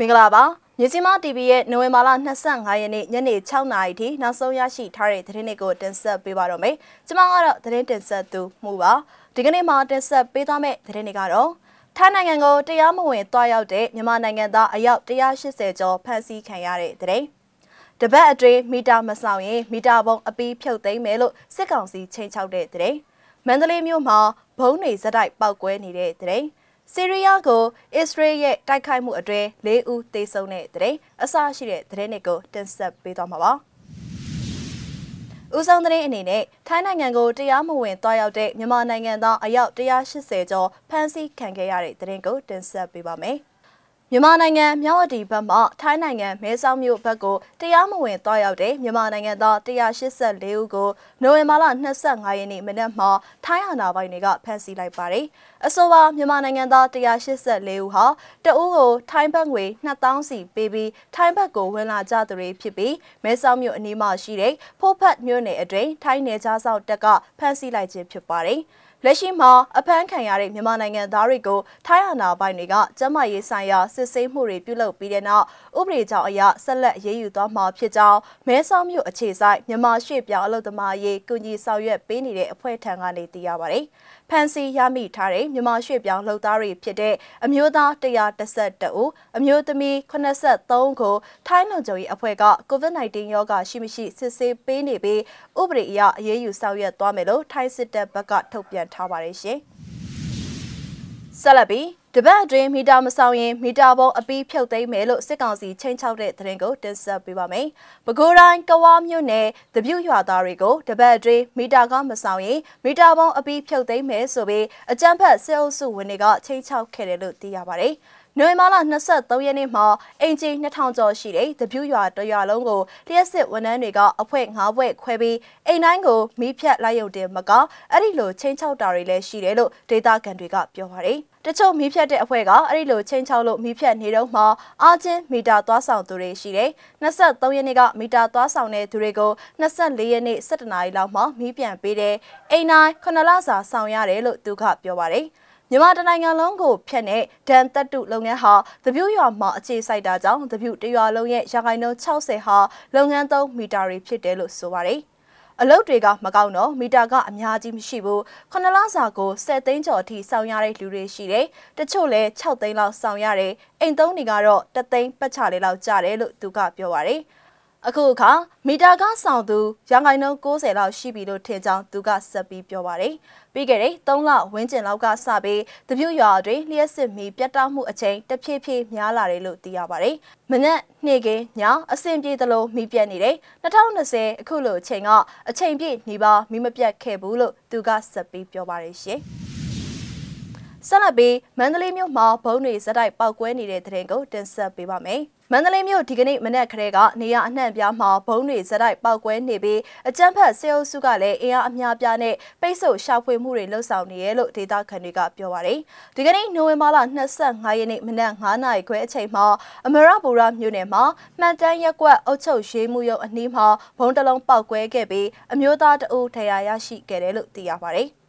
မင်္ဂလာပါမြစီမ TV ရဲ့နိုဝင်ဘာလ25ရက်နေ့ညနေ6နာရီထိနောက်ဆုံးရရှိထားတဲ့သတင်းတွေကိုတင်ဆက်ပေးပါတော့မယ်ကျွန်မကတော့သတင်းတင်ဆက်သူမှုပါဒီကနေ့မှာတင်ဆက်ပေးသွားမယ့်သတင်းတွေကတော့ထိုင်းနိုင်ငံကိုတရားမဝင်တွားရောက်တဲ့မြန်မာနိုင်ငံသားအယောက်180ကျော်ဖမ်းဆီးခံရတဲ့သတင်းတပတ်အတွင်းမီတာမဆောင်ရင်မီတာပုံအပီးဖြုတ်သိမ်းမယ်လို့စစ်ကောင်စီချိန်ချောက်တဲ့သတင်းမန္တလေးမြို့မှာဘုံတွေဇက်တိုက်ပောက်ကွဲနေတဲ့သတင်း ဆီးရီးယားကိုအစ္စရေးရဲ့တိုက်ခိုက်မှုအတွင်း၄ဦးသေဆုံးတဲ့တဲ့အစရှိတဲ့သတင်းတွေကိုတင်ဆက်ပေးသွားမှာပါ။ဦးဆောင်တဲ့အနေနဲ့ထိုင်းနိုင်ငံကိုတရားမဝင်သွားရောက်တဲ့မြန်မာနိုင်ငံသားအယောက်180ကျော်ဖမ်းဆီးခံခဲ့ရတဲ့သတင်းကိုတင်ဆက်ပေးပါမယ်။ မြန်မာနိုင်ငံမြောက်ဝတီဘက်မှထိုင်းနိုင်ငံမဲဆောက်မြို့ဘက်ကိုတရားမဝင်သွားရောက်တဲ့မြန်မာနိုင်ငံသား184ဦးကိုနိုဝင်ဘာလ25ရက်နေ့မနက်မှာထိုင်းအာဏာပိုင်တွေကဖမ်းဆီးလိုက်ပါတယ်။အဆိုပါမြန်မာနိုင်ငံသား184ဦးဟာတအူးကိုထိုင်းဘက်ငွေ2000စီပေးပြီးထိုင်းဘက်ကိုဝင်လာကြသူတွေဖြစ်ပြီးမဲဆောက်မြို့အနီးမှာရှိတဲ့ဖိုးဖတ်မြို့နယ်အတွင်းထိုင်းနယ်ခြားစောင့်တပ်ကဖမ်းဆီးလိုက်ခြင်းဖြစ်ပါတယ်။ လက်ရှိမှာအဖမ်းခံရတဲ့မြန်မာနိုင်ငံသားတွေကိုထိုင်းအာဏာပိုင်တွေကကျန်းမာရေးဆိုင်ရာစစ်ဆေးမှုတွေပြုလုပ်ပြီးတဲ့နောက်ဥပဒေကြောင့်အရဆက်လက်ရေးယူသွားမှာဖြစ်ကြောင်းမဲဆောက်မြို့အခြေဆိုင်မြန်မာရွှေ့ပြောင်းအလုပ်သမားရေးကူညီဆောင်ရွက်ပေးနေတဲ့အဖွဲ့ထံကနေသိရပါတယ်။ဖမ်းဆီးရမိထားတဲ့မြန်မာရွှေ့ပြောင်းလှုပ်သားတွေဖြစ်တဲ့အမျိုးသား132ဦးအမျိုးသမီး83ကိုထိုင်းလုံခြုံရေးအဖွဲ့က COVID-19 ရောဂါရှိမရှိစစ်ဆေးပေးနေပြီးဥပဒေအရအရေးယူဆောင်ရွက်သွားမယ်လို့ထိုင်းစစ်တပ်ဘက်ကထုတ်ပြန်ထားပါတယ်ရှင်။ဆက်လက်ပြီးတပတ်အတွင်းမီတာမဆောင်ရင်မီတာပုံအပီးဖြုတ်သိမ်းမယ်လို့စစ်ကောင်စီချိန်ချောက်တဲ့သတင်းကိုတင်ဆက်ပေးပါမယ်။ပဲခူးတိုင်းကဝါမြို့နယ်တပြုတ်ရွာသားတွေကိုတပတ်အတွင်းမီတာကမဆောင်ရင်မီတာပုံအပီးဖြုတ်သိမ်းမယ်ဆိုပြီးအကြမ်းဖက်စစ်အုပ်စုဝင်တွေကချိန်ချောက်ခဲ့တယ်လို့သိရပါတယ်။ နိုဝင်ဘာလ23ရက်နေ့မှာအင်ဂျီ2000ကျော်ရှိတဲ့တပြူရွာတရွာလုံးကိုလျှက်စစ်ဝန်ထမ်းတွေကအဖွဲ့9ဘွဲ့ခွဲပြီးအိမ်တိုင်းကိုမီးဖြတ်လိုက်ရုံတင်မကအဲ့ဒီလိုချင်းချောက်တာတွေလည်းရှိတယ်လို့ဒေတာကန်တွေကပြောပါတယ်တချို့မီးဖြတ်တဲ့အဖွဲ့ကအဲ့ဒီလိုချင်းချောက်လို့မီးဖြတ်နေတော့မှအာချင်းမီတာသွားဆောင်သူတွေရှိတယ်။23ရက်နေ့ကမီတာသွားဆောင်တဲ့သူတွေကို24ရက်နေ့17နာရီလောက်မှမီးပြန်ပေးတယ်။အိမ်တိုင်း9လစာဆောင်ရတယ်လို့သူကပြောပါတယ်။ မြန်မာတနိုင်ငံလုံးကိုဖျက်တဲ့ဒန်တက်တုလုပ်ငန်းဟာသပြုရွာမှာအခြေစိုက်တာကြောင့်သပြုတရွာလုံးရဲ့ရာခိုင်နှုန်း60ဟာလုပ်ငန်းသုံးမီတာတွေဖြစ်တယ်လို့ဆိုပါတယ်အလုပ်တွေကမကောက်တော့မီတာကအများကြီးမရှိဘူးခုနလစာကို10သိန်းကျော်အထိစောင်းရတဲ့လူတွေရှိတယ်တချို့လဲ6သိန်းလောက်စောင်းရတယ်အိမ်သုံးတွေကတော့3သိန်းပတ်ချလေးလောက်ကျတယ်လို့သူကပြောပါတယ် အခုအခါမီတာကဆောင်သူရန်ကုန်နှုန်း60လောက်ရှိပြီလို့ထင်ကြောင်းသူကဆက်ပြီးပြောပါတယ်။ပြီးခဲ့တဲ့3လဝန်းကျင်လောက်ကစပြီးတပြည့်ရွာတွင်လျှက်စစ်မီပြတ်တောက်မှုအချိန်တဖြည်းဖြည်းများလာတယ်လို့သိရပါတယ်။မနက်နေ့ကညအဆင်ပြေသလိုမီးပြတ်နေတယ်။2020အခုလိုအချိန်ကအချိန်ပြည့်နေပါမီးမပြတ်ခဲ့ဘူးလို့သူကဆက်ပြီးပြောပါတယ်ရှင်။ ဆက်လက်ပြီးမန္တလေးမြို့မှာဘုံတွေဇက်တိုက်ပောက်ကွဲနေတဲ့တဲ့ရင်ကိုတင်ဆက်ပေးပါမယ်။မန္တလေးမြို့ဒီကနေ့မနက်ခရဲကနေရအနှံ့ပြားမှာဘုံတွေဇက်တိုက်ပောက်ကွဲနေပြီးအကြမ်းဖက်စေအုပ်စုကလည်းအင်အားအများပြားနဲ့ပိတ်ဆို့ရှာဖွေမှုတွေလှုပ်ဆောင်နေရလို့ဒေသခံတွေကပြောပါတယ်။ဒီကနေ့နိုဝင်ဘာလ25ရက်နေ့မနက်9နာရီခွဲအချိန်မှာအမရပူရမြို့နယ်မှာမှန်တမ်းရက်ကွက်အုပ်ချုပ်ရေးမှုရုံအနီးမှာဘုံတလုံးပောက်ကွဲခဲ့ပြီးအမျိုးသားတအုပ်ထရာရရှိခဲ့တယ်လို့သိရပါတယ်။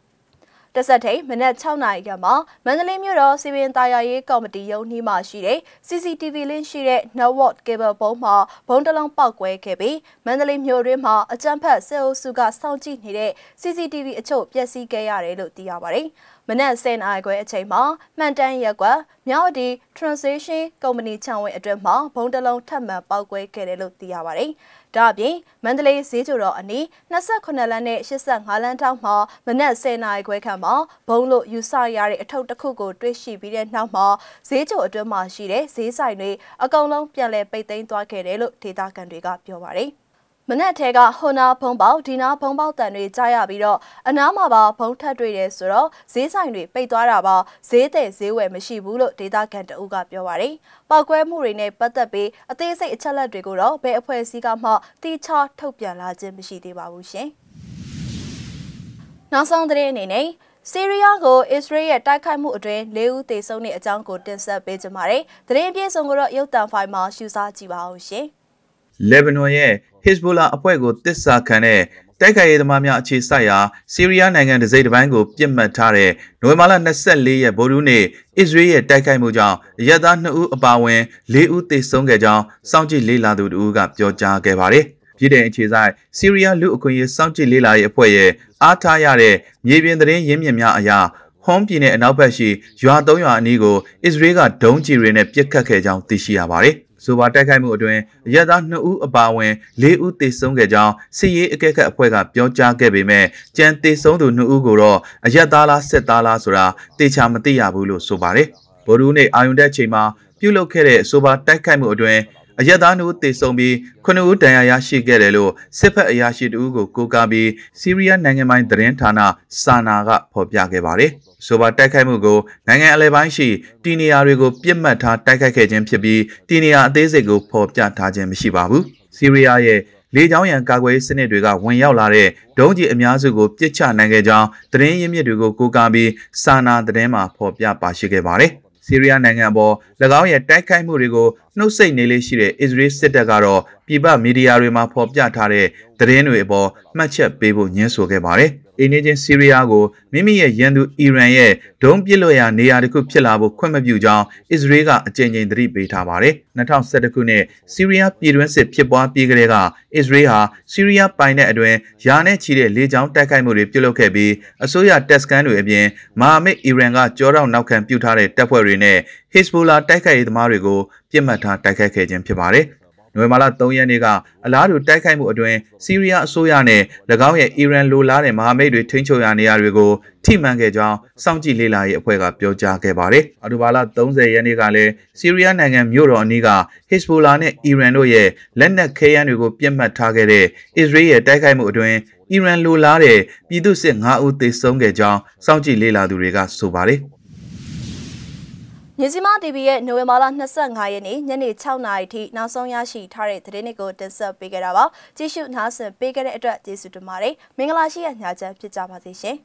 တဆက်ထိန်မနက်6နာရီခန့်မှာမန္တလေးမြို့တော်စီပင်တာယာရေးကော်မတီရုံးနှီးမှာရှိတဲ့ CCTV လင်းရှိတဲ့ network cable ပုံးမှာဘုံတလုံးပောက်ကွဲခဲ့ပြီးမန္တလေးမြို့တွင်းမှာအကြမ်းဖက်စစ်အုပ်စုကစောင့်ကြည့်နေတဲ့ CCTV အချို့ပျက်စီးခဲ့ရတယ်လို့သိရပါတယ်။မနက်10:00နာရီခွဲအချိန်မှာမှန်တမ်းရက်ကွက်မြောက်ဝတီ Transition Company ခြံဝင်းအတွင်းမှာဘုံတလုံးထပ်မံပောက်ကွဲခဲ့တယ်လို့သိရပါတယ်။ဒါအပြင်မန္တလေးဈေးချိုတော်အနီး28လမ်းနဲ့85လမ်းထောက်မှာမနက်10:00နာရီခွဲခန့်မှာဘုံလို့ယူဆရတဲ့အထုပ်တစ်ခုကိုတွေ့ရှိပြီးတဲ့နောက်မှာဈေးချိုအတွင်းမှာရှိတဲ့ဈေးဆိုင်တွေအကုန်လုံးပြန်လည်ပိတ်သိမ်းသွားခဲ့တယ်လို့ဒေသခံတွေကပြောပါတယ်။ မနက်ထဲကဟိုနာဖုံပေါက်ဒီနာဖုံပေါက်တန်တွေကြားရပြီးတော့အနားမှာပါဖုံထက်တွေ့တယ်ဆိုတော့ဈေးဆိုင်တွေပိတ်သွားတာပါဈေးတဲ့ဈေးဝယ်မရှိဘူးလို့ဒေတာကန်တအုပ်ကပြောပါတယ်။ပောက်ကွဲမှုတွေနဲ့ပတ်သက်ပြီးအသေးစိတ်အချက်လက်တွေကိုတော့ဘယ်အဖွဲ့အစည်းကမှတိကျထုတ်ပြန်လာခြင်းမရှိသေးပါဘူးရှင်။နောက်ဆုံးသတင်းအနေနဲ့ဆီးရီးယားကိုအစ္စရေးရဲ့တိုက်ခိုက်မှုအတွင်း၄ဦးသေဆုံးတဲ့အကြောင်းကိုတင်ဆက်ပေးကြပါမယ်။သတင်းအပြည့်အစုံကိုတော့ရုပ်သံဖိုင်မှာရှုစားကြည့်ပါဦးရှင်။ လေဘနွန်ရဲ့ Hezbollah အဖွဲ့ကိုတစ္ဆာခံတဲ့တတိုက်ခိုက်ရေးသမားများအခြေစိုက်ရာဆီးရီးယားနိုင်ငံဒစိမ့်တစ်ပိုင်းကိုပြစ်မှတ်ထားတဲ့နိုဝင်ဘာလ24ရက်ဗိုလ်ထူးနေ့အစ္စရေးရဲ့တိုက်ခိုက်မှုကြောင့်ရဲသား2ဦးအပါအဝင်4ဦးသေဆုံးခဲ့ကြောင်းစောင့်ကြည့်လေ့လာသူတို့ကပြောကြားခဲ့ပါတယ်။ပြည်ထောင်အခြေဆိုင်ဆီးရီးယားလူအခွင့်အရေးစောင့်ကြည့်လေ့လာရေးအဖွဲ့ရဲ့အားထားရတဲ့မြေပြင်သတင်းရင်းမြစ်များအရာဟွန်ပြည်နယ်အနောက်ဘက်ရှိရွာ၃ရွာအနီးကိုအစ္စရေးကဒုံးကျည်တွေနဲ့ပစ်ခတ်ခဲ့ကြောင်းသိရှိရပါတယ်။ ဆိုပါတိုက်ခိုက်မှုအတွင်းရဲသား2ဦးအပါအဝင်4ဦးသေဆုံးခဲ့ကြောင်းစစ်ရေးအကဲခတ်အဖွဲ့ကပြောကြားခဲ့ပေမဲ့ကြံသေဆုံးသူ2ဦးကိုတော့အရက်သားလားစစ်သားလားဆိုတာတေချာမသိရဘူးလို့ဆိုပါတယ်။ဗိုလ်ရူးနေ့အာယုန်တက်ချိန်မှာပြုတ်လုခဲ့တဲ့ဆိုပါတိုက်ခိုက်မှုအတွင်း အရက်သားတို့တေဆုံပြီးခုနှစ်ဦးတန်ရာရရှိခဲ့တယ်လို့စစ်ဖက်အရာရှိတဦးကိုကိုးကားပြီးစီးရီးယားနိုင်ငံပိုင်းသတင်းဌာနစာနာကဖော်ပြခဲ့ပါတယ်။ဆိုပါတိုက်ခိုက်မှုကိုနိုင်ငံအလဲပိုင်းရှိတီနေယာတွေကိုပြစ်မှတ်ထားတိုက်ခိုက်ခဲ့ခြင်းဖြစ်ပြီးတီနေယာအသေးစိတ်ကိုဖော်ပြထားခြင်းမရှိပါဘူး။စီးရီးယားရဲ့လေကြောင်းရန်ကာကွယ်ရေးစနစ်တွေကဝင်ရောက်လာတဲ့ဒုံးကျည်အများစုကိုပြစ်ချနိုင်ခဲ့ကြောင်းသတင်းရင်းမြစ်တွေကိုကိုးကားပြီးစာနာသတင်းမှာဖော်ပြပါရှိခဲ့ပါတယ်။ ဆီးရီးယားနိုင်ငံပေါ်၎င်းရဲ့တိုက်ခိုက်မှုတွေကိုနှုတ်ဆက်နေလေးရှိတဲ့အစ္စရေးစစ်တပ်ကတော့ပြည်ပမီဒီယာတွေမှာဖော်ပြထားတဲ့သတင်းတွေအပေါ်မှတ်ချက်ပေးဖို့ညှင်းဆိုခဲ့ပါတယ်။ အိန္ဒိယဆီးရီးယားကိုမိမိရဲ့ရန်သူအီရန်ရဲ့ဒုံးပစ်လွှတ်ရာနေရာတစ်ခုဖြစ်လာဖို့ခွင့်မပြုကြောင်းအစ္စရေးကအကြိမ်ကြိမ်သတိပေးထားပါတယ်။2011ခုနှစ်ဆီးရီးယားပြည်တွင်းစစ်ဖြစ်ပွားပြီးကတည်းကအစ္စရေးဟာဆီးရီးယားပိုင်တဲ့အတွင်းယာနဲ့ချီတဲ့လေကြောင်းတိုက်ခိုက်မှုတွေပြုလုပ်ခဲ့ပြီးအစိုးရတက်စကန်တွေအပြင်မဟာမိတ်အီရန်ကကြောတော့နောက်ခံပြုထားတဲ့တပ်ဖွဲ့တွေနဲ့ဟစ်စဘိုလာတိုက်ခိုက်ရေးသမားတွေကိုပြစ်မှတ်ထားတိုက်ခိုက်ခဲ့ခြင်းဖြစ်ပါတယ်။ နိုဝင်ဘာလ3ရက်နေ့ကအလားတူတိုက်ခိုက်မှုအတွင်းစီးရီးယားအစိုးရနဲ့၎င်းရဲ့အီရန်လိုလားတဲ့မဟာမိတ်တွေထိန်းချုပ်ရာနေရာတွေကိုထိမှန်ခဲ့ကြောင်းစောင့်ကြည့်လေ့လာရေးအဖွဲ့ကပြောကြားခဲ့ပါတယ်။အော်တိုဘာလ30ရက်နေ့ကလည်းစီးရီးယားနိုင်ငံမြို့တော်အနီးကဟစ်စဘိုလာနဲ့အီရန်တို့ရဲ့လက်နက်ခဲယမ်းတွေကိုပြစ်မှတ်ထားခဲ့တဲ့အစ္စရေးရဲ့တိုက်ခိုက်မှုအတွင်းအီရန်လိုလားတဲ့ပြည်သူစစ်9ဦးသေဆုံးခဲ့ကြောင်းစောင့်ကြည့်လေ့လာသူတွေကဆိုပါတယ်။ မြစီမ TV ရဲ့နိုဝင်ဘာလ25ရက်နေ့ညနေ6နာရီထိနောက်ဆုံးရရှိထားတဲ့သတင်းတွေကိုတင်ဆက်ပေးခဲ့တာပါကြည့်ရှုနားဆင်ပေးခဲ့တဲ့အတွက်ကျေးဇူးတင်ပါတယ်မင်္ဂလာရှိတဲ့ညချမ်းဖြစ်ကြပါစေရှင်